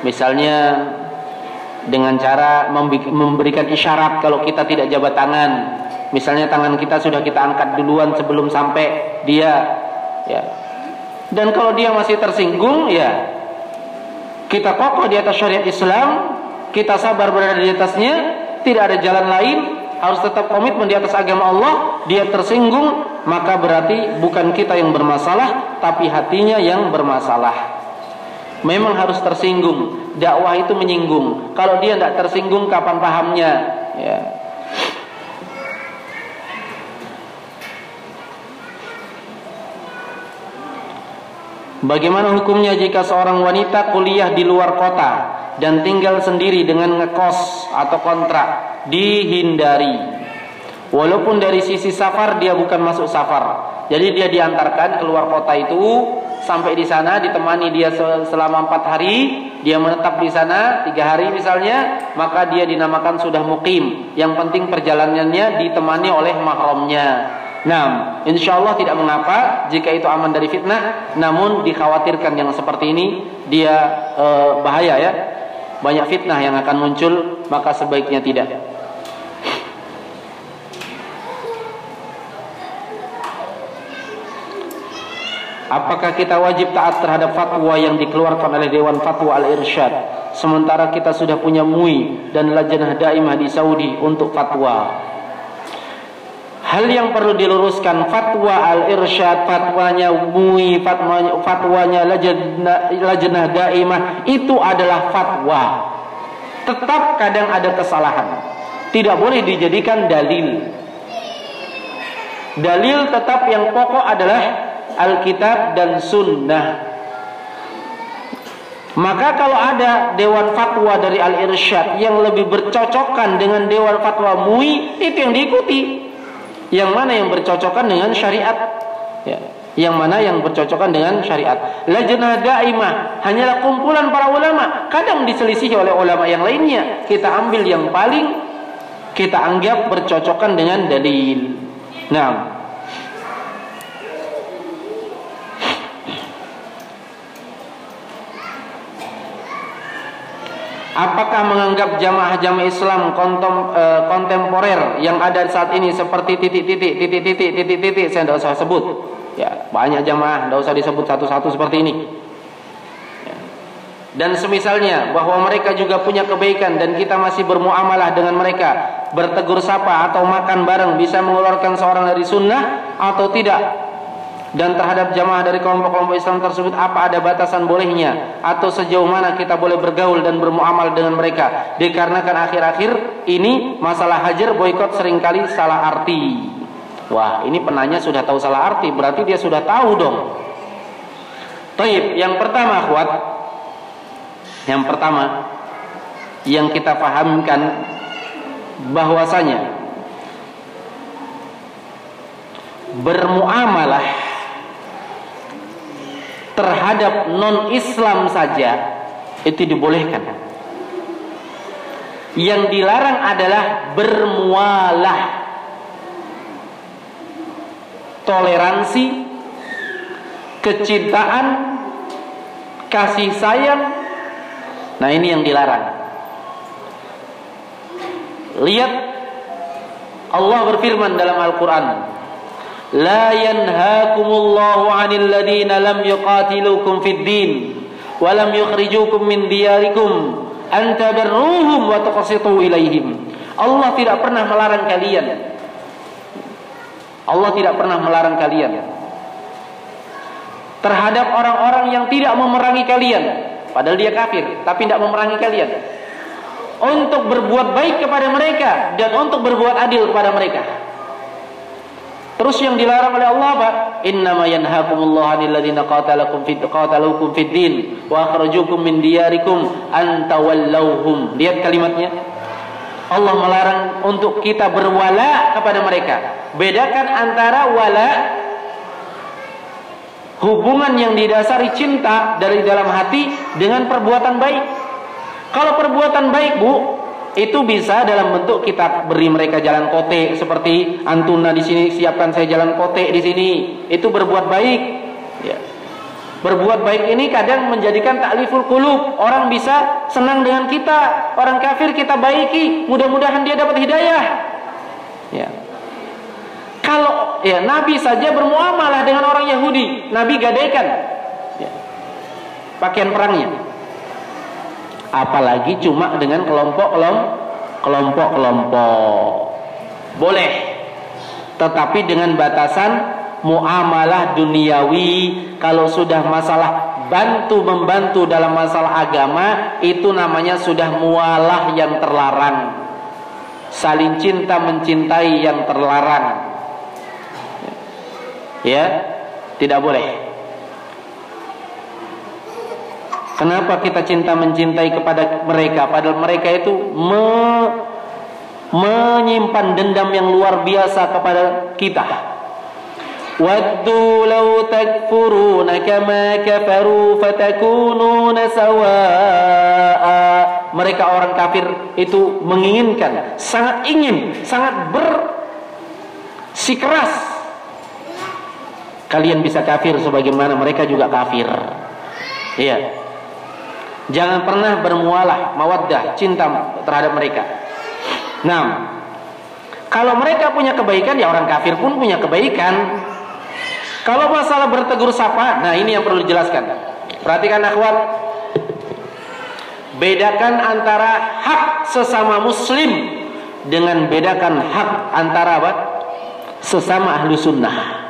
Misalnya dengan cara memberikan isyarat kalau kita tidak jabat tangan. Misalnya tangan kita sudah kita angkat duluan sebelum sampai dia ya. Dan kalau dia masih tersinggung ya kita kokoh di atas syariat Islam kita sabar berada di atasnya tidak ada jalan lain harus tetap komitmen di atas agama Allah, dia tersinggung, maka berarti bukan kita yang bermasalah, tapi hatinya yang bermasalah. Memang harus tersinggung. Dakwah itu menyinggung. Kalau dia tidak tersinggung, kapan pahamnya? Ya. Bagaimana hukumnya jika seorang wanita kuliah di luar kota dan tinggal sendiri dengan ngekos atau kontrak? dihindari. Walaupun dari sisi safar dia bukan masuk safar. Jadi dia diantarkan keluar kota itu sampai di sana ditemani dia selama empat hari. dia menetap di sana tiga hari misalnya, maka dia dinamakan sudah mukim. Yang penting perjalanannya ditemani oleh mahramnya. Nah, insya Allah tidak mengapa jika itu aman dari fitnah, namun dikhawatirkan yang seperti ini dia e, bahaya ya. Banyak fitnah yang akan muncul, maka sebaiknya tidak. Apakah kita wajib taat terhadap fatwa yang dikeluarkan oleh Dewan Fatwa Al-Irsyad Sementara kita sudah punya MUI dan Lajnah Daimah di Saudi untuk fatwa Hal yang perlu diluruskan fatwa Al-Irsyad, fatwanya MUI, fatwanya, fatwanya Lajnah, Daimah Itu adalah fatwa Tetap kadang ada kesalahan Tidak boleh dijadikan dalil Dalil tetap yang pokok adalah Alkitab dan Sunnah. Maka kalau ada Dewan Fatwa dari Al-Irsyad yang lebih bercocokan dengan Dewan Fatwa MUI, itu yang diikuti. Yang mana yang bercocokan dengan syariat? Ya. Yang mana yang bercocokan dengan syariat? Lajnah Daimah hanyalah kumpulan para ulama, kadang diselisih oleh ulama yang lainnya. Kita ambil yang paling kita anggap bercocokan dengan dalil. Nah, Apakah menganggap jamaah-jamaah Islam kontem, e, kontemporer yang ada saat ini seperti titik-titik, titik-titik, titik-titik, saya tidak usah sebut. Ya, banyak jamaah, tidak usah disebut satu-satu seperti ini. Ya. Dan semisalnya bahwa mereka juga punya kebaikan dan kita masih bermuamalah dengan mereka, bertegur sapa atau makan bareng bisa mengeluarkan seorang dari sunnah atau tidak dan terhadap jamaah dari kelompok-kelompok Islam tersebut apa ada batasan bolehnya? Atau sejauh mana kita boleh bergaul dan bermuamal dengan mereka? Dikarenakan akhir-akhir ini masalah hajar boykot sering kali salah arti. Wah ini penanya sudah tahu salah arti berarti dia sudah tahu dong. Taib yang pertama kuat yang pertama yang kita pahamkan bahwasanya bermuamalah terhadap non-Islam saja itu dibolehkan. Yang dilarang adalah bermualah. Toleransi, kecintaan, kasih sayang. Nah, ini yang dilarang. Lihat Allah berfirman dalam Al-Qur'an, لا ينهاكم الله عن الذين لم يقاتلوكم في الدين ولم يخرجوكم من دياركم أن تبروهم وتقسطوا إليهم Allah tidak pernah melarang kalian Allah tidak pernah melarang kalian terhadap orang-orang yang tidak memerangi kalian padahal dia kafir tapi tidak memerangi kalian untuk berbuat baik kepada mereka dan untuk berbuat adil kepada mereka Terus yang dilarang oleh Allah apa? Innama yanhakumullahu 'anil ladzina qatalakum fid qatalukum fid din wa akhrajukum min diyarikum an. Lihat kalimatnya. Allah melarang untuk kita berwala kepada mereka. Bedakan antara wala hubungan yang didasari cinta dari dalam hati dengan perbuatan baik. Kalau perbuatan baik, Bu, itu bisa dalam bentuk kita beri mereka jalan kote seperti antuna di sini siapkan saya jalan kote di sini. Itu berbuat baik. Ya. berbuat baik ini kadang menjadikan takliful kulub orang bisa senang dengan kita. Orang kafir kita baiki. Mudah-mudahan dia dapat hidayah. Ya. Kalau ya Nabi saja bermuamalah dengan orang Yahudi. Nabi gadaikan. Ya, pakaian perangnya apalagi cuma dengan kelompok kelompok kelompok. Boleh. Tetapi dengan batasan muamalah duniawi kalau sudah masalah bantu membantu dalam masalah agama itu namanya sudah mualah yang terlarang. Saling cinta mencintai yang terlarang. Ya tidak boleh Kenapa kita cinta mencintai kepada mereka padahal mereka itu me menyimpan dendam yang luar biasa kepada kita. Waddu law takfuruna kama kafaru fatakununa sawa'a. Mereka orang kafir itu menginginkan, sangat ingin, sangat bersikeras kalian bisa kafir sebagaimana mereka juga kafir. Iya jangan pernah bermualah mawaddah cinta terhadap mereka nah kalau mereka punya kebaikan ya orang kafir pun punya kebaikan kalau masalah bertegur sapa, nah ini yang perlu dijelaskan. Perhatikan akhwat. Bedakan antara hak sesama muslim dengan bedakan hak antara apa? Sesama ahlu sunnah.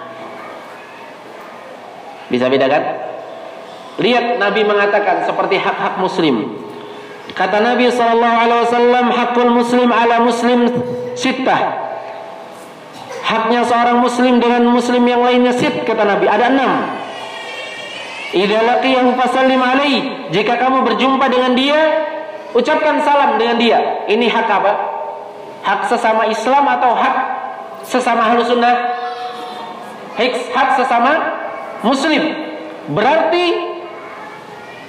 Bisa bedakan? Lihat Nabi mengatakan seperti hak-hak muslim. Kata Nabi sallallahu alaihi wasallam, hakul muslim ala muslim sittah. Haknya seorang muslim dengan muslim yang lainnya sit kata Nabi. Ada enam. Idza laqiyahu fasallim alaihi. Jika kamu berjumpa dengan dia ucapkan salam dengan dia. Ini hak apa? Hak sesama Islam atau hak sesama ahlu sunnah? Hak sesama muslim. Berarti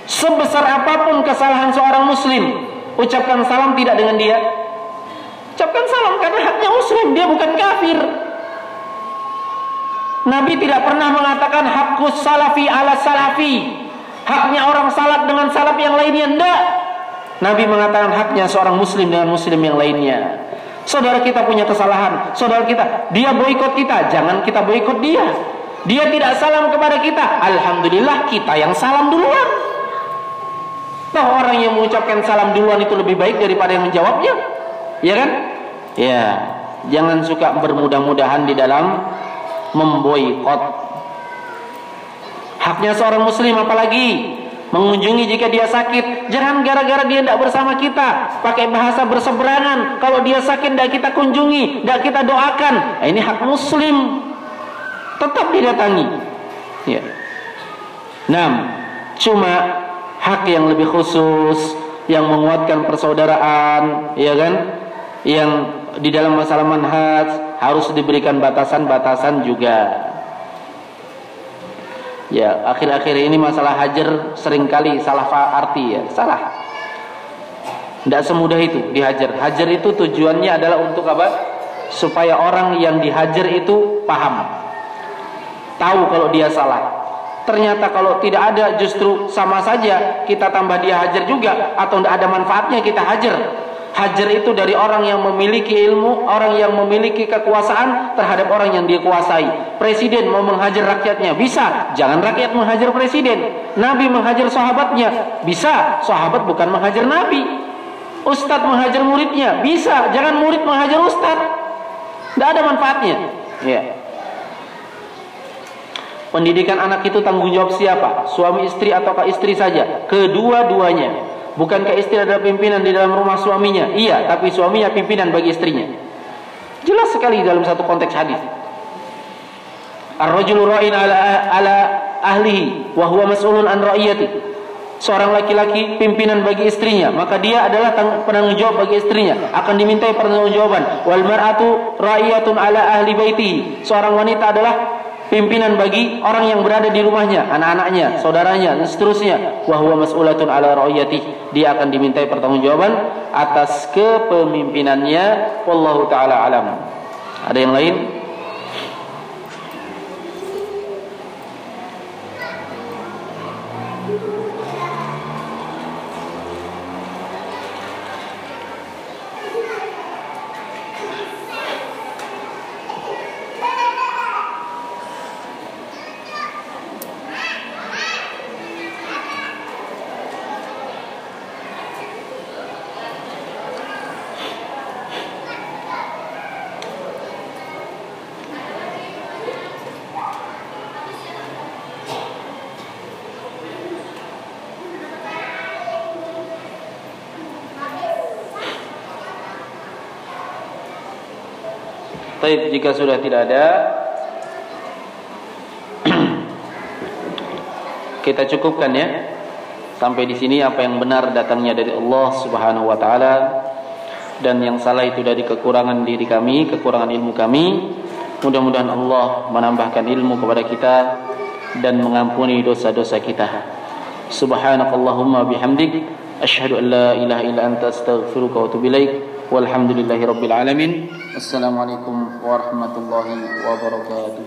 sebesar apa pun kesalahan seorang muslim ucapkan salam tidak dengan dia ucapkan salam karena haknya muslim dia bukan kafir Nabi tidak pernah mengatakan hakus salafi ala salafi. Haknya orang salaf dengan salaf yang lainnya. Tidak. Nabi mengatakan haknya seorang muslim dengan muslim yang lainnya. Saudara kita punya kesalahan. Saudara kita, dia boikot kita. Jangan kita boikot dia. Dia tidak salam kepada kita. Alhamdulillah kita yang salam duluan. Nah orang yang mengucapkan salam duluan itu lebih baik daripada yang menjawabnya. Ya kan? Ya. Jangan suka bermudah-mudahan di dalam memboikot. Haknya seorang muslim apalagi mengunjungi jika dia sakit. Jangan gara-gara dia tidak bersama kita pakai bahasa berseberangan. Kalau dia sakit tidak kita kunjungi, tidak kita doakan. Nah, ini hak muslim. Tetap didatangi. Ya. Nah, cuma hak yang lebih khusus yang menguatkan persaudaraan, ya kan? Yang di dalam masalah manhaj harus diberikan batasan-batasan juga. Ya, akhir-akhir ini masalah hajar sering kali salah arti ya, salah. Tidak semudah itu dihajar. Hajar itu tujuannya adalah untuk apa? Supaya orang yang dihajar itu paham. Tahu kalau dia salah. Ternyata kalau tidak ada justru sama saja kita tambah dia hajar juga atau tidak ada manfaatnya kita hajar Hajar itu dari orang yang memiliki ilmu, orang yang memiliki kekuasaan terhadap orang yang dia kuasai. Presiden mau menghajar rakyatnya, bisa. Jangan rakyat menghajar presiden. Nabi menghajar sahabatnya, bisa. Sahabat bukan menghajar Nabi. Ustadz menghajar muridnya, bisa. Jangan murid menghajar ustadz. Tidak ada manfaatnya. Ya. Pendidikan anak itu tanggung jawab siapa? Suami istri ataukah istri saja? Kedua-duanya. Bukankah istri adalah pimpinan di dalam rumah suaminya? Iya, tapi suaminya pimpinan bagi istrinya. Jelas sekali dalam satu konteks hadis. Ar-rajulu ra'in ala, ala ahlihi wa huwa mas'ulun an ra'iyati. Seorang laki-laki pimpinan bagi istrinya, maka dia adalah penanggung jawab bagi istrinya, akan dimintai pertanggungjawaban. Wal mar'atu ra'iyatun ala ahli baiti. Seorang wanita adalah pimpinan bagi orang yang berada di rumahnya, anak-anaknya, saudaranya, dan seterusnya. Wahwa mas'ulatun ala ra'iyati. Dia akan dimintai pertanggungjawaban atas kepemimpinannya. Wallahu taala alam. Ada yang lain? Jika sudah tidak ada kita cukupkan ya. Sampai di sini apa yang benar datangnya dari Allah Subhanahu wa taala dan yang salah itu dari kekurangan diri kami, kekurangan ilmu kami. Mudah-mudahan Allah menambahkan ilmu kepada kita dan mengampuni dosa-dosa kita. Subhanakallahumma bihamdik asyhadu an la ilaha illa anta astaghfiruka wa atubu والحمد لله رب العالمين. السلام عليكم ورحمة الله وبركاته.